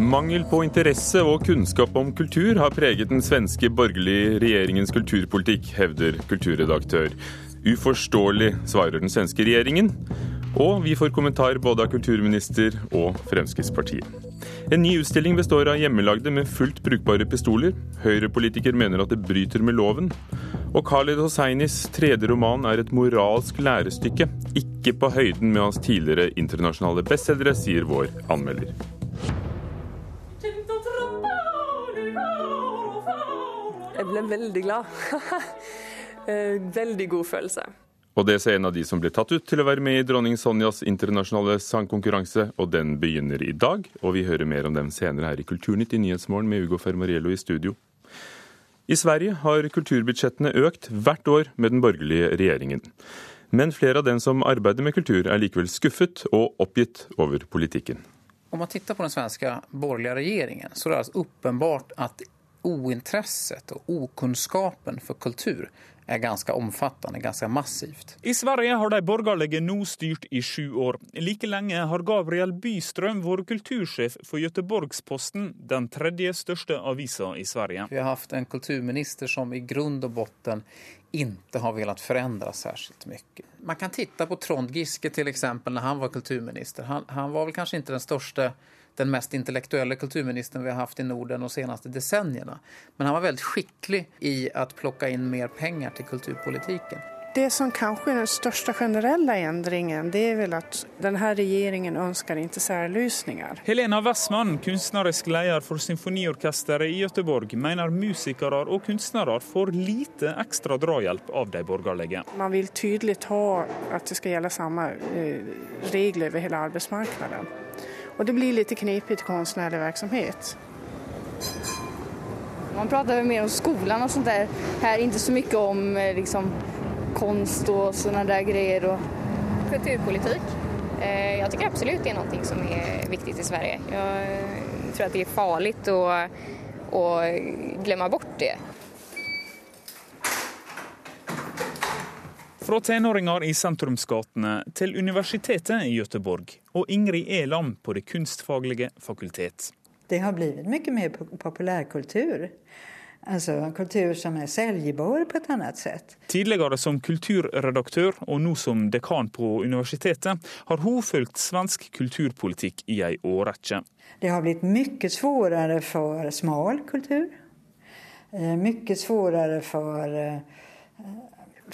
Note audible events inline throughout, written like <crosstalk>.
Mangel på interesse og kunnskap om kultur har preget den svenske borgerlige regjeringens kulturpolitikk, hevder kulturredaktør. Uforståelig, svarer den svenske regjeringen. Og vi får kommentar både av kulturminister og Fremskrittspartiet. En ny utstilling består av hjemmelagde, men fullt brukbare pistoler. Høyrepolitiker mener at det bryter med loven. Og Khaled Hosseinis tredje roman er et moralsk lærestykke. Ikke på høyden med hans tidligere internasjonale bestselgere, sier vår anmelder. Jeg ble veldig glad. <laughs> Eh, veldig god følelse. Og det er en av de som ble tatt ut til å være med i dronning Sonjas internasjonale sangkonkurranse, og den begynner i dag. Og vi hører mer om dem senere her i Kulturnytt i Nyhetsmorgen med Ugo Fermariello i studio. I Sverige har kulturbudsjettene økt hvert år med den borgerlige regjeringen. Men flere av dem som arbeider med kultur er likevel skuffet og oppgitt over politikken. Om man tittar på den svenske borgerlige regjeringen, så er det altså åpenbart at ointresset og okunnskapen for kultur er ganske omfattende, ganske massivt. I Sverige har de borgerlige nå styrt i sju år. Like lenge har Gabriel Bystrøm vært kultursjef for Göteborgsposten, den tredje største avisa i Sverige. Vi har hatt en kulturminister som i grunn og bunn ikke har villet forandre særskilt mye. Man kan titte på Trond Giske eksempel, når han var kulturminister. Han, han var vel kanskje ikke den største den mest intellektuelle kulturministeren vi har hatt i Norden de seneste decenniene. Men han var veldig skikkelig i å plukke inn mer penger til kulturpolitikken. Det som kanskje er den største generelle endringen, det er vel at denne regjeringen ønsker ikke særløsninger. Helena Wessmann, kunstnerisk leder for symfoniorkesteret i Gøteborg, mener musikere og kunstnere får lite ekstra drahjelp av de borgerlige. Man vil tydelig ha at det skal gjelde samme eh, regler over hele arbeidsmarkedet. Og det blir litt knepigt konstnärlig virksomhet. Man prater mer om skolen og sånt der. Her ikke så mye om eh, liksom, konst og sånne der greier. Og... Kulturpolitikk. Eh, jeg syns absolutt det er noe som er viktig i Sverige. Jeg tror at det er farlig å, å glemme bort det. Fra tenåringer i sentrumsgatene til universitetet i Göteborg og Ingrid Elam på Det kunstfaglige fakultet. Det har blitt mye mer populærkultur. Altså kultur som er selgbar på et annet sett. Tidligere som kulturredaktør og nå som dekan på universitetet, har hun fulgt svensk kulturpolitikk i ei årrekke. Det har blitt mye vanskeligere for smal kultur. Eh, mye vanskeligere for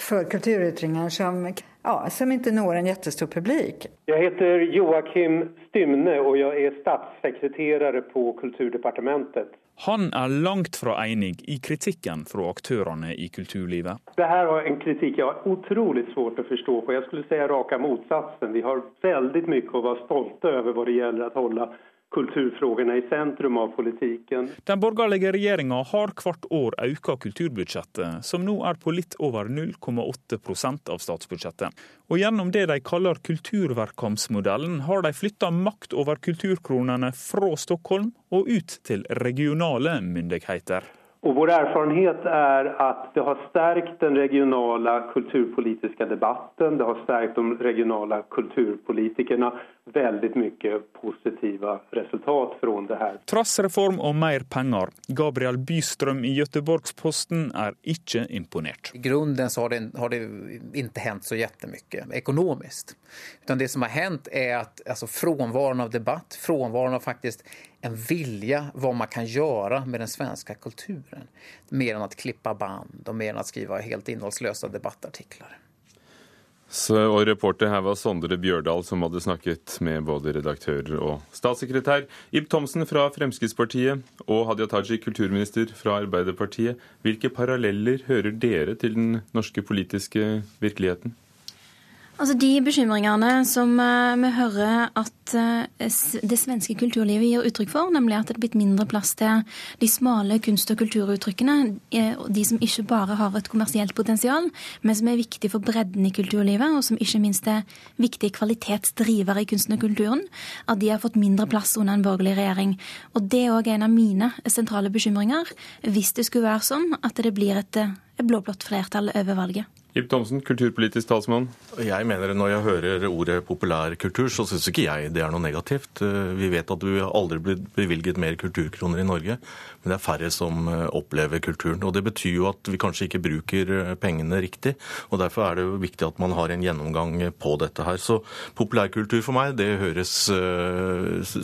for kulturytringer som, ja, som ikke når en jättestor publik. Jeg heter Joakim Stymne og jeg er statssekreterare på Kulturdepartementet. Han er langt fra enig i kritikken fra aktørene i kulturlivet. Dette er en kritikk jeg har utrolig svårt å forstå. Jeg skulle si raka motsatsen. Vi har veldig mye å være stolte over hva det gjelder å holde kulturfrågene i sentrum av politikken. Den borgerlige regjeringa har hvert år økt kulturbudsjettet, som nå er på litt over 0,8% av statsbudsjettet. Og gjennom det de kaller kulturverkamsmodellen, har de flytta makt over kulturkronene fra Stockholm og ut til regionale myndigheter. Og Vår erfarenhet er at det har stärkt den regionale kulturpolitiske debatten. Det har stärkt de regionale kulturpolitikerne. Veldig mye positive resultat fra det her. Trass reform og mer penger, Gabriel Bystrøm i Göteborgsposten er ikke imponert. I grunnen så har det, har det ikke hendt så mye økonomisk. Det som har hendt, er at altså, fraværet av debatt, fraværet av faktisk en vilja hva man kan gjøre med den svenske kulturen. Mer enn å klippe band og mer enn å skrive helt innholdsløse debattartikler. Så, og Reporter her var Sondre Bjørdal, som hadde snakket med både redaktører og statssekretær. Ib Thomsen fra Fremskrittspartiet og Hadia Tajik, kulturminister fra Arbeiderpartiet. Hvilke paralleller hører dere til den norske politiske virkeligheten? Altså De bekymringene som uh, vi hører at uh, det svenske kulturlivet gir uttrykk for, nemlig at det er blitt mindre plass til de smale kunst- og kulturuttrykkene, uh, de som ikke bare har et kommersielt potensial, men som er viktig for bredden i kulturlivet, og som ikke minst er viktige kvalitetsdrivere i kunsten og kulturen, at de har fått mindre plass under en borgerlig regjering. Og Det er òg en av mine sentrale bekymringer, hvis det skulle være sånn at det blir et blå-blått flertall over valget. Ib Thomsen, kulturpolitisk talsmann. Jeg mener Når jeg hører ordet populærkultur, så syns ikke jeg det er noe negativt. Eh, vi vet at vi aldri blir bevilget mer kulturkroner i Norge, men det er færre som eh, opplever kulturen. Og Det betyr jo at vi kanskje ikke bruker eh, pengene riktig. og Derfor er det jo viktig at man har en gjennomgang på dette her. Så populærkultur for meg, det høres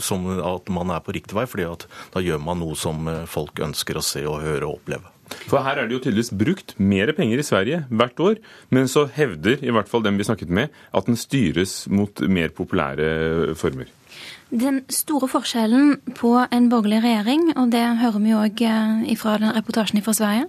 som at man er på riktig vei, fordi at da gjør man noe som folk ønsker å se og høre og oppleve. For her er det jo tydeligvis brukt mer penger i Sverige hvert år, men så hevder i hvert fall dem vi snakket med, at den styres mot mer populære former. Den store forskjellen på en borgerlig regjering, og det hører vi òg eh, fra den reportasjen fra Sverige,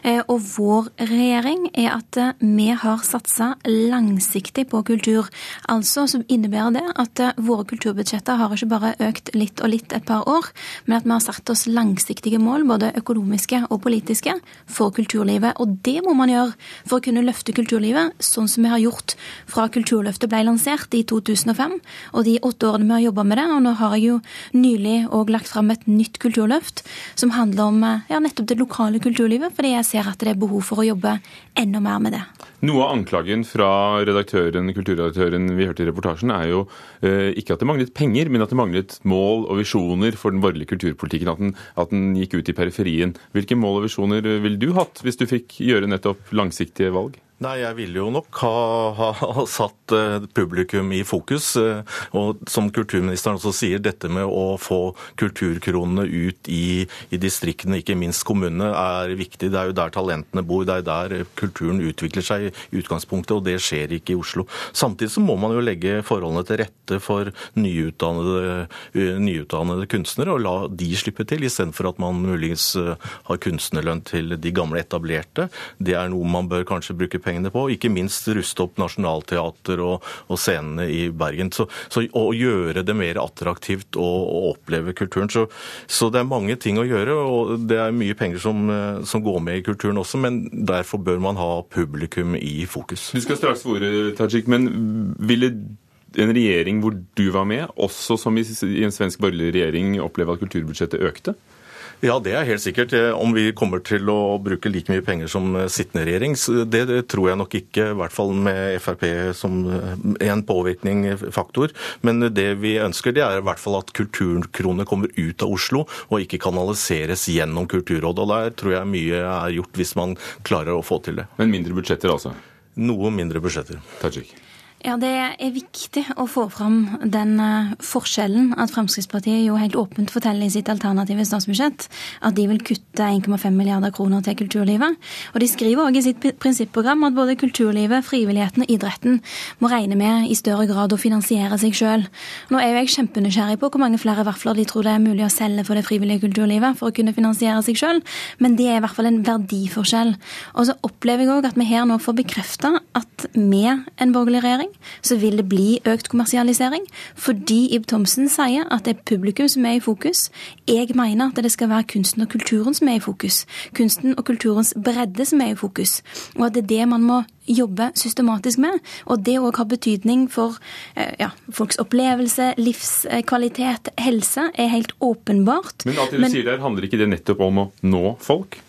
eh, og vår regjering, er at eh, vi har satsa langsiktig på kultur. Altså så innebærer det at våre kulturbudsjetter har ikke bare økt litt og litt et par år, men at vi har satt oss langsiktige mål, både økonomiske og politiske, for kulturlivet. Og det må man gjøre for å kunne løfte kulturlivet, sånn som vi har gjort fra Kulturløftet ble lansert i 2005, og de åtte årene vi har jobba med det og nå har jeg jo nylig òg lagt fram et nytt kulturløft som handler om ja, nettopp det lokale kulturlivet, fordi jeg ser at det er behov for å jobbe enda mer med det. Noe av anklagen fra redaktøren, kulturredaktøren vi hørte i reportasjen, er jo eh, ikke at det manglet penger, men at det manglet mål og visjoner for den borgerlige kulturpolitikken. At den, at den gikk ut i periferien. Hvilke mål og visjoner ville du hatt hvis du fikk gjøre nettopp langsiktige valg? Nei, jeg ville jo nok ha, ha, satt uh, publikum i fokus. Uh, og som kulturministeren også sier, dette med å få kulturkronene ut i, i, distriktene, ikke minst kommunene, er viktig. Det er jo der talentene bor, det er der kulturen utvikler seg i utgangspunktet, og det skjer ikke i Oslo. Samtidig så må man jo legge forholdene til rette for nyutdannede, uh, nyutdannede kunstnere, og la de slippe til, istedenfor at man muligens har kunstnerlønn til de gamle etablerte. Det er noe man bør kanskje bruke penger pengene på. Ikke minst ruste opp nasjonalteater og, og scenene i Bergen. Så, så, å gjøre det mer attraktivt å, å oppleve kulturen. Så, så, det er mange ting å gjøre, og det er mye penger som, som, går med i kulturen også, men derfor bør man ha publikum i fokus. Du skal straks få Tajik, men ville en regjering hvor du var med, også som i en svensk borgerlig regjering, oppleve at kulturbudsjettet økte? Ja, det er helt sikkert. Eh, om vi kommer til å bruke like mye penger som eh, sittende regjering, det, tror jeg nok ikke. I hvert fall med Frp som eh, en påvirkningsfaktor. Men det vi ønsker, det er i hvert fall at kulturkronene kommer ut av Oslo, og ikke kanaliseres gjennom Kulturrådet. Og der tror jeg mye er gjort, hvis man klarer å få til det. Men mindre budsjetter, altså? Noe mindre budsjetter. Tajik. Ja, Det er viktig å få fram den eh, forskjellen at Fremskrittspartiet jo helt åpent forteller i sitt alternative statsbudsjett at de vil kutte 1,5 milliarder kroner til kulturlivet. Og De skriver òg i sitt prinsipprogram at både kulturlivet, frivilligheten og idretten må regne med i større grad å finansiere seg sjøl. Nå er jo jeg kjempenysgjerrig på hvor mange flere vafler de tror det er mulig å selge for det frivillige kulturlivet for å kunne finansiere seg sjøl, men det er i hvert fall en verdiforskjell. Og så opplever jeg òg at vi her nå får bekrefta at med en borgerlig regjering så vil det bli økt kommersialisering. Fordi Ib Thomsen sier at det er publikum som er i fokus. Jeg mener at det skal være kunsten og kulturen som er i fokus. Kunsten og kulturens bredde som er i fokus. Og at det er det man må jobbe systematisk med. Og det òg har betydning for eh, ja, folks opplevelse, livskvalitet, helse, er helt åpenbart. Men alt det du Men, sier der, handler ikke det nettopp om å nå folk?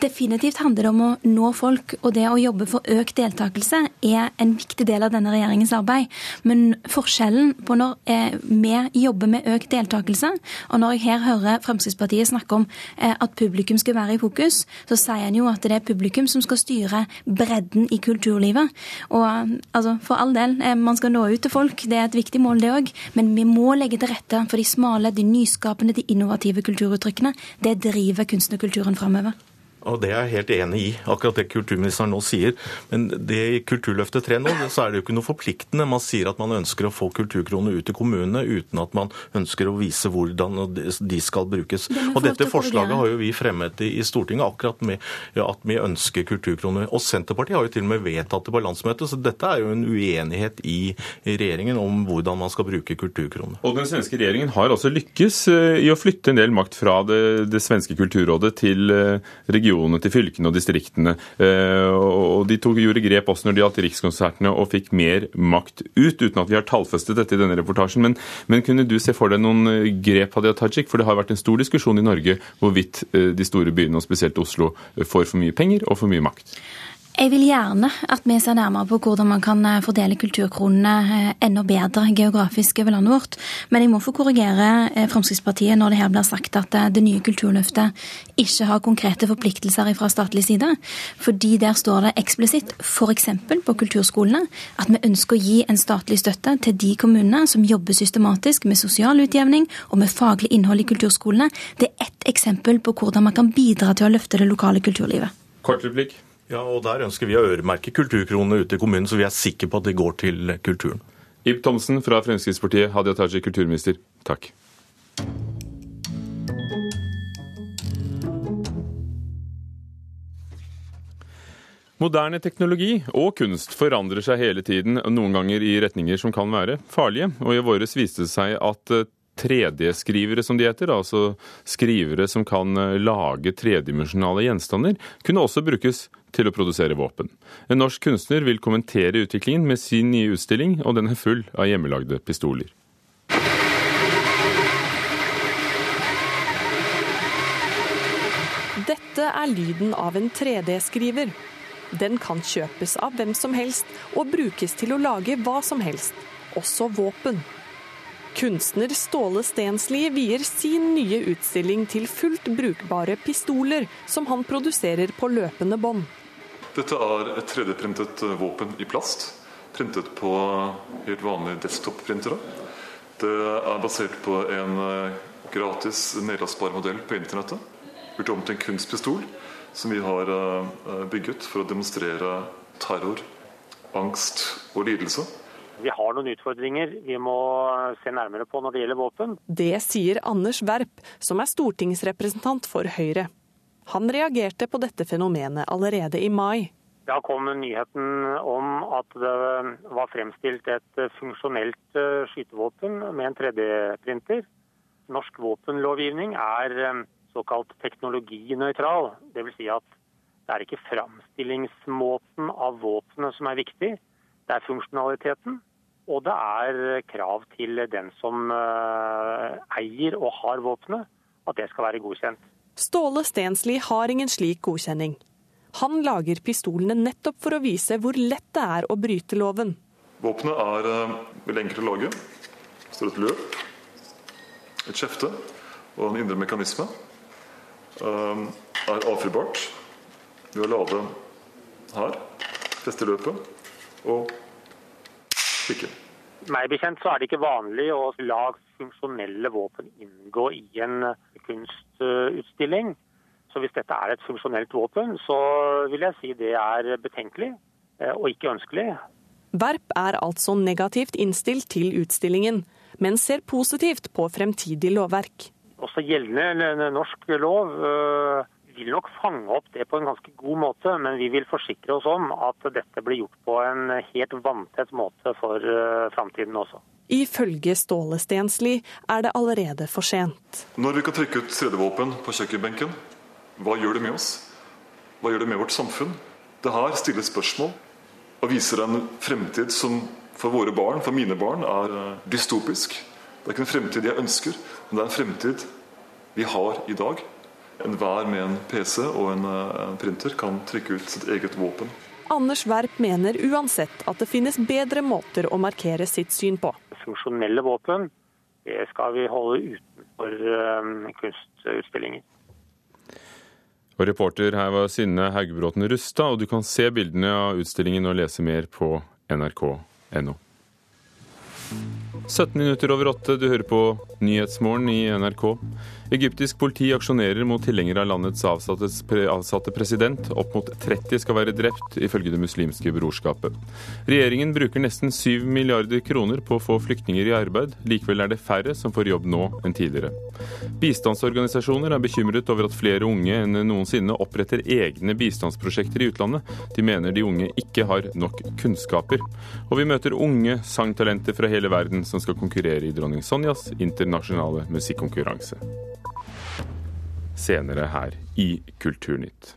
Definitivt handler det om å nå folk, og det å jobbe for økt deltakelse er en viktig del av denne regjeringens arbeid. Men forskjellen på når eh, vi jobber med økt deltakelse, og når jeg her hører Fremskrittspartiet snakke om eh, at publikum skal være i fokus, så sier en jo at det er publikum som skal styre bredden i kulturlivet. Og altså, for all del, eh, man skal nå ut til folk, det er et viktig mål det òg, men vi må legge til rette for de smale, de nyskapende, de innovative kulturuttrykkene. Det driver kunsten og kulturen framover. Og Det er jeg helt enig i, akkurat det kulturministeren nå sier. Men det i Kulturløftet 3 nå, så er det jo ikke noe forpliktende. Man sier at man ønsker å få kulturkroner ut til kommunene uten at man ønsker å vise hvordan de skal brukes. Og Dette forslaget har jo vi fremmet i Stortinget, akkurat med at vi ønsker kulturkroner. Og Senterpartiet har jo til og med vedtatt det på landsmøtet, så dette er jo en uenighet i regjeringen om hvordan man skal bruke kulturkroner. Og Den svenske regjeringen har altså lykkes eh, i å flytte en del makt fra det, det svenske kulturrådet til regionen eh, regionene, til fylkene og distriktene. Eh, og de tok, gjorde grep også når det gjaldt Rikskonsertene og fikk mer makt ut, uten at vi har tallfestet dette i denne reportasjen. Men, men kunne du se for deg noen eh, grep, Hadia Tajik? For det har vært en stor diskusjon i Norge hvorvidt eh, de store byene, og spesielt Oslo, får for mye penger og for mye makt. Jeg vil gjerne at vi ser nærmere på hvordan man kan eh, fordele kulturkronene eh, enda bedre geografisk over landet vårt. Men jeg må få korrigere eh, Fremskrittspartiet når det her blir sagt at det nye Kulturløftet ikke har konkrete forpliktelser fra statlig side. Fordi der står det eksplisitt, f.eks. på kulturskolene, at vi ønsker å gi en statlig støtte til de kommunene som jobber systematisk med sosial utjevning og med faglig innhold i kulturskolene. Det er ett eksempel på hvordan man kan bidra til å løfte det lokale kulturlivet. Kort replikk. Ja, og Der ønsker vi å øremerke kulturkronene ute i kommunen, så vi er sikre på at de går til kulturen. Ib Thomsen fra Fremskrittspartiet, Hadia Tajik, kulturminister. Takk. Moderne teknologi og kunst forandrer seg hele tiden, noen ganger i retninger som kan være farlige. Og i våres viste det seg at 3D-skrivere, som de heter, altså skrivere som kan eh, lage tredimensjonale gjenstander, kunne også brukes til å produsere våpen. En norsk kunstner vil kommentere utviklingen med sin nye utstilling, og den er full av hjemmelagde pistoler. Dette er lyden av en 3D-skriver. Den kan kjøpes av hvem som helst og brukes til å lage hva som helst, også våpen. Kunstner Ståle Stensli vier sin nye utstilling til fullt brukbare pistoler som han produserer på løpende bånd. Dette er et 3D-printet eh, våpen i plast. Printet på helt vanlige desktop-printere. Det er basert på en eh, gratis nedlastbar modell på internettet. Gjort om til en kunstpistol som vi har eh, bygget for å demonstrere terror, angst og lidelse. Vi har noen utfordringer vi må se nærmere på når det gjelder våpen. Det sier Anders Werp, som er stortingsrepresentant for Høyre. Han reagerte på dette fenomenet allerede i mai. Da kom nyheten om at det var fremstilt et funksjonelt eh, skytevåpen med en 3D-printer. Norsk våpenlovgivning er eh, såkalt teknologinøytral. Dvs. Si at det er ikke framstillingsmåten av våpenet som er viktig, det er funksjonaliteten. Og det er krav til den som eh, eier og har våpenet, at det skal være godkjent. Ståle Stensli har ingen slik godkjenning. Han lager pistolene nettopp for å vise hvor lett det er å bryte loven. Våpenet er uh, veldig enkelt å lage. Det står et løp, et skjefte og en indre mekanisme. Uh, er avfyrbart ved å lade her, feste løpet og stikke. Meg bekjent så er det ikke vanlig å la funksjonelle våpen inngå i en kunstutstilling. Så hvis dette er et funksjonelt våpen, så vil jeg si det er betenkelig eh, og ikke ønskelig. Verp er altså negativt innstilt til utstillingen, men ser positivt på fremtidig lovverk. Også gjeldende norsk lov vil nok fange opp det på en ganske god måte, men vi vil forsikre oss om at dette blir gjort på en helt vanntett måte for framtiden også. Ifølge Ståle Stensli er det allerede for sent. Når vi kan trykke ut 3D-våpen på kjøkkenbenken, hva gjør det med oss? Hva gjør det med vårt samfunn? Det her stiller spørsmål og viser en fremtid som for våre barn, for mine barn, er eh, dystopisk. Det er ikke en fremtid jeg ønsker, men det er en fremtid vi har i dag. Enhver med en PC og en, eh, en printer kan trykke ut sitt eget våpen. Anders Werp mener uansett at det finnes bedre måter å markere sitt syn på. Funksjonelle våpen det skal vi holde utenfor um, kunstutstillinger. Og Reporter her var Synne Haugebråten Rustad, og du kan se bildene av utstillingen og lese mer på nrk.no. 17 minutter over åtte, du hører på Nyhetsmorgen i NRK. Egyptisk politi aksjonerer mot tilhengere av landets avsatte president. Opp mot 30 skal være drept, ifølge Det muslimske brorskapet. Regjeringen bruker nesten 7 milliarder kroner på å få flyktninger i arbeid. Likevel er det færre som får jobb nå enn tidligere. Bistandsorganisasjoner er bekymret over at flere unge enn noensinne oppretter egne bistandsprosjekter i utlandet. De mener de unge ikke har nok kunnskaper. Og vi møter unge sangtalenter fra hele verden som skal konkurrere i dronning Sonjas internasjonale musikkonkurranse senere her i Kulturnytt.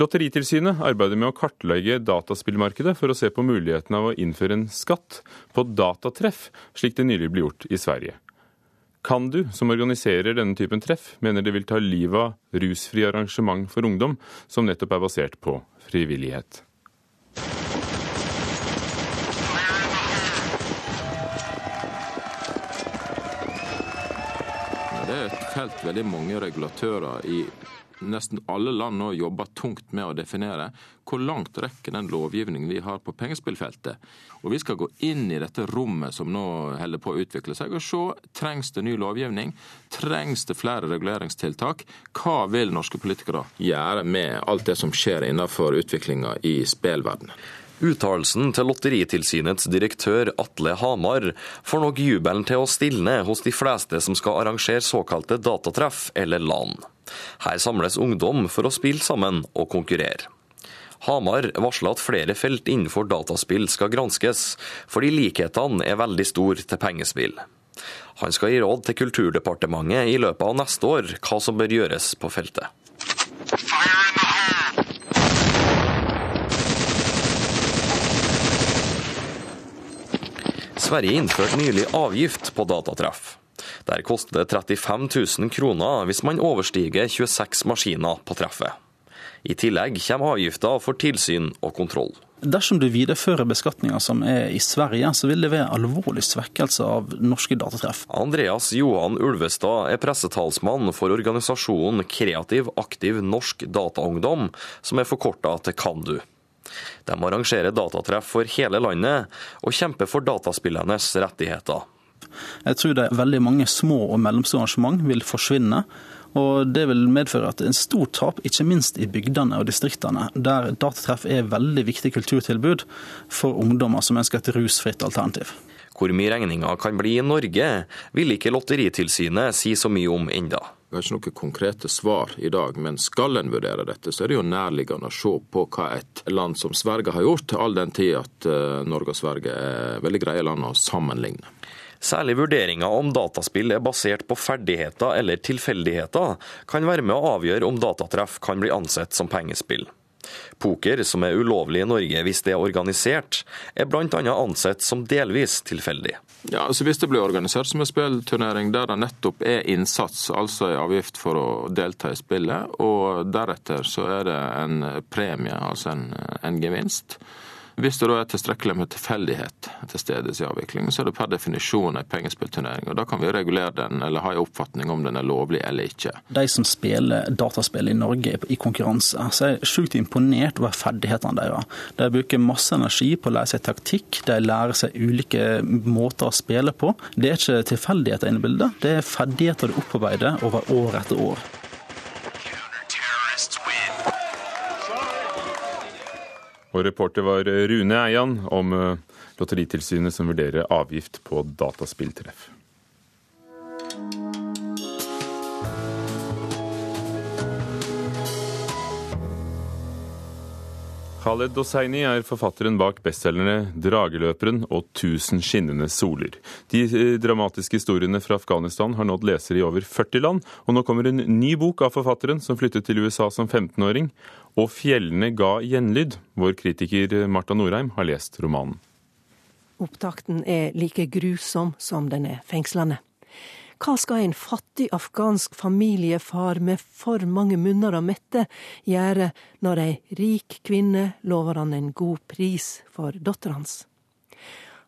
Lotteritilsynet arbeider med å kartlegge dataspillmarkedet for å se på muligheten av å innføre en skatt på datatreff, slik det nylig ble gjort i Sverige. Kan du, som organiserer denne typen treff, mener det vil ta livet av rusfri arrangement for ungdom, som nettopp er basert på frivillighet. Felt veldig mange regulatører i nesten alle land nå jobber tungt med å definere hvor langt rekker den lovgivningen vi har på pengespillfeltet. Og Vi skal gå inn i dette rommet som nå holder på å utvikle seg, og se trengs det ny lovgivning. Trengs det flere reguleringstiltak? Hva vil norske politikere gjøre med alt det som skjer innenfor utviklinga i spillverdenen? Uttalelsen til Lotteritilsynets direktør Atle Hamar får nok jubelen til å stilne hos de fleste som skal arrangere såkalte datatreff eller LAN. Her samles ungdom for å spille sammen og konkurrere. Hamar varsler at flere felt innenfor dataspill skal granskes, fordi likhetene er veldig store til pengespill. Han skal gi råd til Kulturdepartementet i løpet av neste år hva som bør gjøres på feltet. Sverige innførte nylig avgift på datatreff. Der koster det 35 000 kroner hvis man overstiger 26 maskiner på treffet. I tillegg kommer avgifter for tilsyn og kontroll. Dersom du viderefører beskatninga som er i Sverige, så vil det være alvorlig svekkelse av norske datatreff. Andreas Johan Ulvestad er pressetalsmann for organisasjonen Kreativ aktiv norsk dataungdom, som er forkorta til KANDU. De arrangerer datatreff for hele landet, og kjemper for dataspillernes rettigheter. Jeg tror det er veldig mange små og mellomstore arrangement vil forsvinne. Og Det vil medføre at en stor tap, ikke minst i bygdene og distriktene, der datatreff er veldig viktig kulturtilbud for ungdommer som ønsker et rusfritt alternativ. Hvor mye regninga kan bli i Norge, vil ikke Lotteritilsynet si så mye om enda. Vi har ikke noen konkrete svar i dag, men skal en vurdere dette, så er det jo nærliggende å se på hva et land som Sverige har gjort, all den tid at eh, Norge og Sverige er veldig greie land å sammenligne. Særlig vurderinga om dataspill er basert på ferdigheter eller tilfeldigheter, kan være med å avgjøre om datatreff kan bli ansett som pengespill. Poker, som er ulovlig i Norge hvis det er organisert, er bl.a. ansett som delvis tilfeldig. Ja, altså Hvis det blir organisert som en spillturnering der det nettopp er innsats, altså en avgift for å delta i spillet, og deretter så er det en premie, altså en, en gevinst, hvis det da er tilstrekkelig med tilfeldighet til stede i avviklingen, så er det per definisjon en pengespillturnering. og Da kan vi regulere den eller ha en oppfatning om den er lovlig eller ikke. De som spiller dataspill i Norge i konkurranse, så er jeg sjukt imponert over ferdighetene deres. De bruker masse energi på å lære seg taktikk, de lærer seg ulike måter å spille på. Det er ikke tilfeldigheter inne i bildet, det er ferdigheter du opparbeider over år etter år. Og reporter var Rune Eian om eh, Lotteritilsynet som vurderer avgift på dataspilltreff. Khaled Hosseini er forfatteren bak bestselgerne 'Drageløperen' og 'Tusen skinnende soler'. De eh, dramatiske historiene fra Afghanistan har nådd lesere i over 40 land, og nå kommer en ny bok av forfatteren, som flyttet til USA som 15-åring. Og 'Fjellene ga gjenlyd'. Vår kritiker Marta Norheim har lest romanen. Opptakten er like grusom som den er fengslende. Hva skal en fattig afghansk familiefar med for mange munner å mette gjøre når ei rik kvinne lover han en god pris for dattera hans?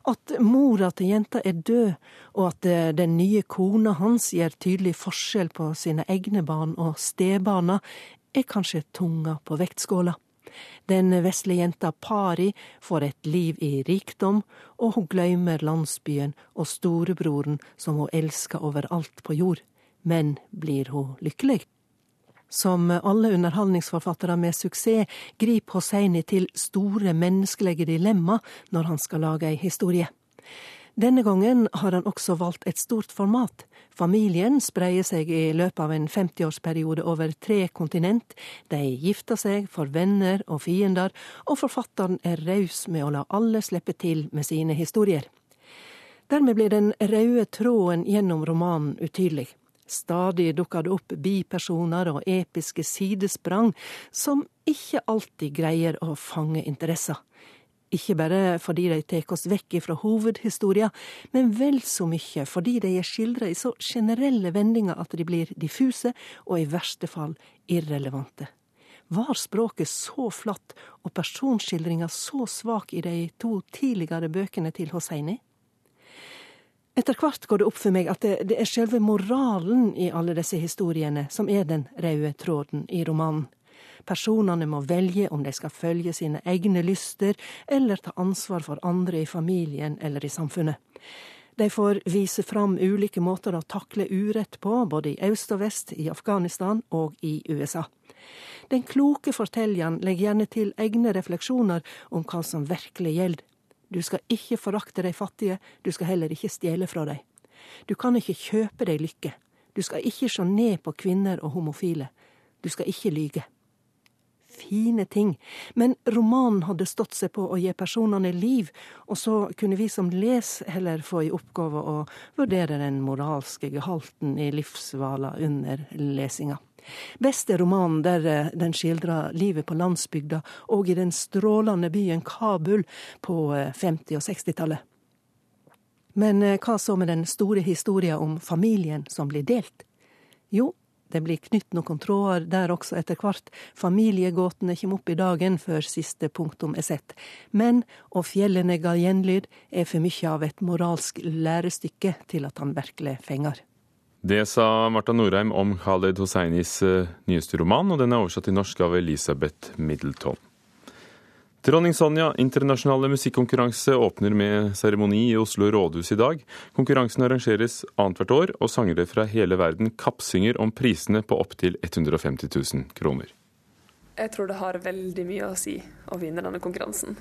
At mora til jenta er død, og at den nye kona hans gjør tydelig forskjell på sine egne barn og stebarna, er kanskje tunga på vektskåla. Den vesle jenta Pari får et liv i rikdom, og hun glemmer landsbyen og storebroren som hun elsker overalt på jord. Men blir hun lykkelig? Som alle underholdningsforfattere med suksess griper Hosseini til store menneskelige dilemma når han skal lage ei historie. Denne gangen har han også valgt et stort format. Familien spreier seg i løpet av en 50-årsperiode over tre kontinent. De gifter seg, for venner og fiender, og forfatteren er raus med å la alle slippe til med sine historier. Dermed blir den røde tråden gjennom romanen utydelig. Stadig dukker det opp bipersoner og episke sidesprang som ikke alltid greier å fange interesser. Ikke bare fordi de tar oss vekk fra hovedhistoria, men vel så mye fordi de er skildra i så generelle vendinger at de blir diffuse og i verste fall irrelevante. Var språket så flatt og personskildringa så svak i de to tidligere bøkene til Hosseini? Etter hvert går det opp for meg at det, det er selve moralen i alle disse historiene som er den røde tråden i romanen. Personene må velge om de skal følge sine egne lyster, eller ta ansvar for andre i familien eller i samfunnet. De får vise fram ulike måter å takle urett på, både i øst og vest, i Afghanistan og i USA. Den kloke fortelleren legger gjerne til egne refleksjoner om hva som virkelig gjelder. Du skal ikke forakte de fattige, du skal heller ikke stjele fra dem. Du kan ikke kjøpe deg lykke. Du skal ikke se ned på kvinner og homofile. Du skal ikke lyge fine ting, men romanen hadde stått seg på å gi personene liv, og så kunne vi som les heller få i oppgave å vurdere den moralske gehalten i livsvala under lesinga. Best er romanen der eh, den skildrer livet på landsbygda og i den strålende byen Kabul på 50- eh, og 60-tallet. Men eh, hva så med den store historia om familien som blir delt? Jo, det blir knytt noen tråder der også etter hvert. Familiegåtene kommer opp i dagen før siste punktum er sett. Men å fjellene ga gjenlyd er for mye av et moralsk lærestykke til at han virkelig fenger. Det sa Marta Norheim om Khaled Hosseinis eh, nyeste roman, og den er oversatt til norsk av Elisabeth Middleton. Dronning Sonja internasjonale musikkonkurranse åpner med seremoni i Oslo rådhus i dag. Konkurransen arrangeres annethvert år, og sangere fra hele verden kappsynger om prisene på opptil 150 000 kroner. Jeg tror det har veldig mye å si å vinne denne konkurransen.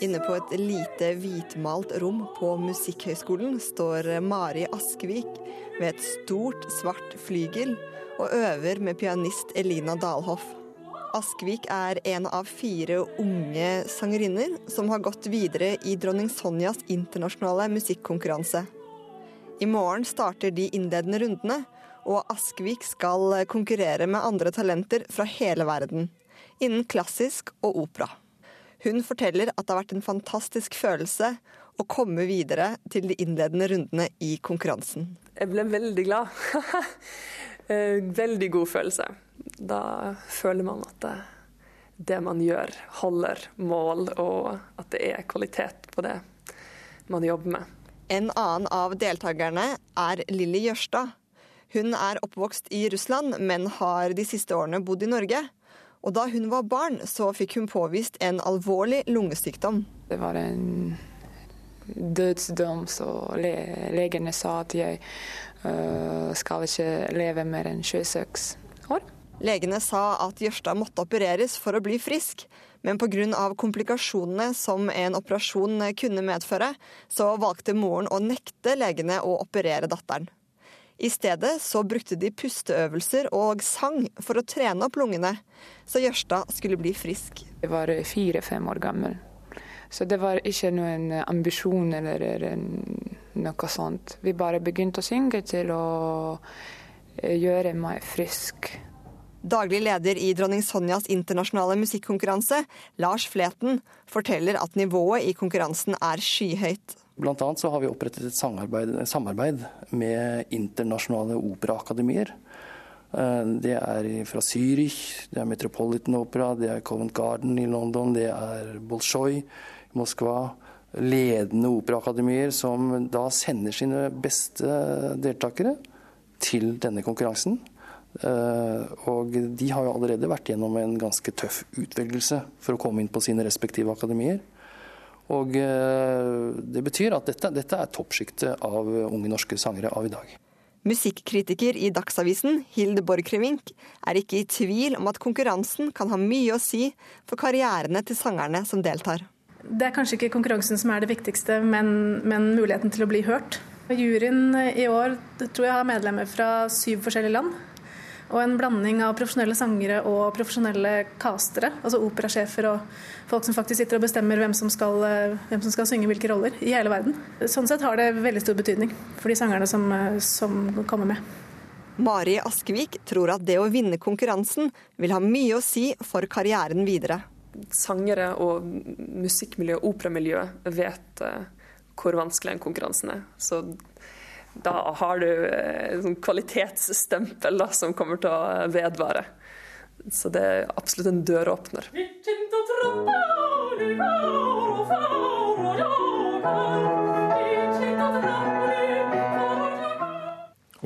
Inne på et lite hvitmalt rom på Musikkhøgskolen står Mari Askvik ved et stort, svart flygel og øver med pianist Elina Dalhoff. Askvik er en av fire unge sangerinner som har gått videre i dronning Sonjas internasjonale musikkonkurranse. I morgen starter de innledende rundene, og Askvik skal konkurrere med andre talenter fra hele verden, innen klassisk og opera. Hun forteller at det har vært en fantastisk følelse å komme videre til de innledende rundene i konkurransen. Jeg ble veldig glad. <laughs> Eh, veldig god følelse. Da føler man at det, det, man gjør, holder mål, og at det er kvalitet på det man jobber med. En annen av deltakerne er Lilly Jørstad. Hun er oppvokst i Russland, men har de siste årene bodd i Norge. Og da hun var barn, så fikk hun påvist en alvorlig lungesykdom. Det var en dødsdom, så le legene sa at jeg uh, skal ikke leve mer enn 26 år. Legene sa at Jørstad måtte opereres for å bli frisk, men pga. komplikasjonene som en operasjon kunne medføre, så valgte moren å nekte legene å operere datteren. I stedet så brukte de pusteøvelser og sang for å trene opp lungene, så Jørstad skulle bli frisk. Jeg var fire-fem år gammel. Så det var ikke noen ambisjon eller noe sånt. Vi bare begynte å synge til å eh, gjøre meg frisk. Daglig leder i Dronning Sonjas internasjonale musikkonkurranse, Lars Fleten, forteller at nivået i konkurransen er skyhøyt. Blant annet så har vi opprettet et samarbeid, samarbeid med internasjonale operaakademier. Eh, det er fra Zürich, det er Metropolitan Opera, det er Covent Garden i London, det er Bolshoi Moskva, ledende operaakademier som da sender sine beste deltakere til denne konkurransen. Eh, og de har jo allerede vært gjennom en ganske tøff utvelgelse for å komme inn på sine respektive akademier. Og eh, det betyr at dette, dette er toppsjiktet av unge norske sangere av i dag. Musikkritiker i Dagsavisen, Hilde Borchgrevink, er ikke i tvil om at konkurransen kan ha mye å si for karrierene til sangerne som deltar. Det er kanskje ikke konkurransen som er det viktigste, men, men muligheten til å bli hørt. Juryen i år tror jeg har medlemmer fra syv forskjellige land. Og en blanding av profesjonelle sangere og profesjonelle castere, altså operasjefer og folk som faktisk sitter og bestemmer hvem som, skal, hvem som skal synge hvilke roller i hele verden. Sånn sett har det veldig stor betydning for de sangerne som, som kommer med. Mari Askevik tror at det å vinne konkurransen vil ha mye å si for karrieren videre. Sangere og musikkmiljø og operamiljø vet eh, hvor vanskelig den konkurransen er. Så da har du eh, kvalitetsstempel da, som kommer til å vedvare. Så det er absolutt en døråpner.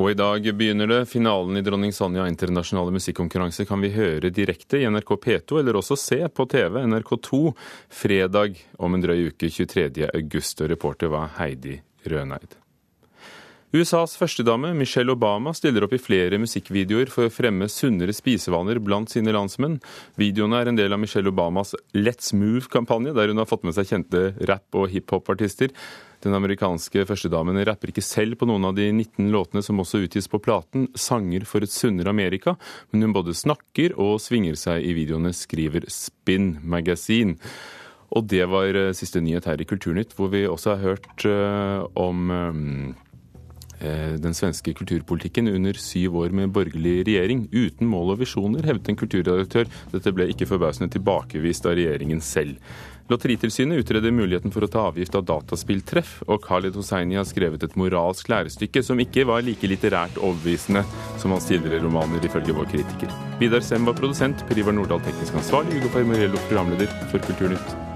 Og i dag begynner det. Finalen i Dronning Sonja internasjonale musikkonkurranse kan vi høre direkte i NRK P2, eller også se på TV NRK2 fredag om en drøy uke 23. august. Og reporter var Heidi Røneid. USAs førstedame Michelle Obama stiller opp i flere musikkvideoer for å fremme sunnere spisevaner blant sine landsmenn. Videoene er en del av Michelle Obamas Let's Move-kampanje, der hun har fått med seg kjente rapp- og hiphop-artister. Den amerikanske førstedamen rapper ikke selv på noen av de 19 låtene som også utgis på platen, 'Sanger for et sunnere Amerika', men hun både snakker og svinger seg i videoene, skriver Spin Magazine. Og det var eh, siste nyhet her i Kulturnytt, hvor vi også har hørt uh, om um, den svenske kulturpolitikken under syv år med borgerlig regjering, uten mål og visjoner, hevdet en kulturredaktør. Dette ble ikke forbausende tilbakevist av regjeringen selv. Lotteritilsynet utreder muligheten for å ta avgift av dataspilltreff, og Khaled Hosseini har skrevet et moralsk lærestykke som ikke var like litterært overbevisende som hans tidligere romaner, ifølge vår kritiker. Vidar Sem var produsent, Per Ivar Nordahl teknisk ansvarlig, Ugo Fermarello programleder for Kulturnytt.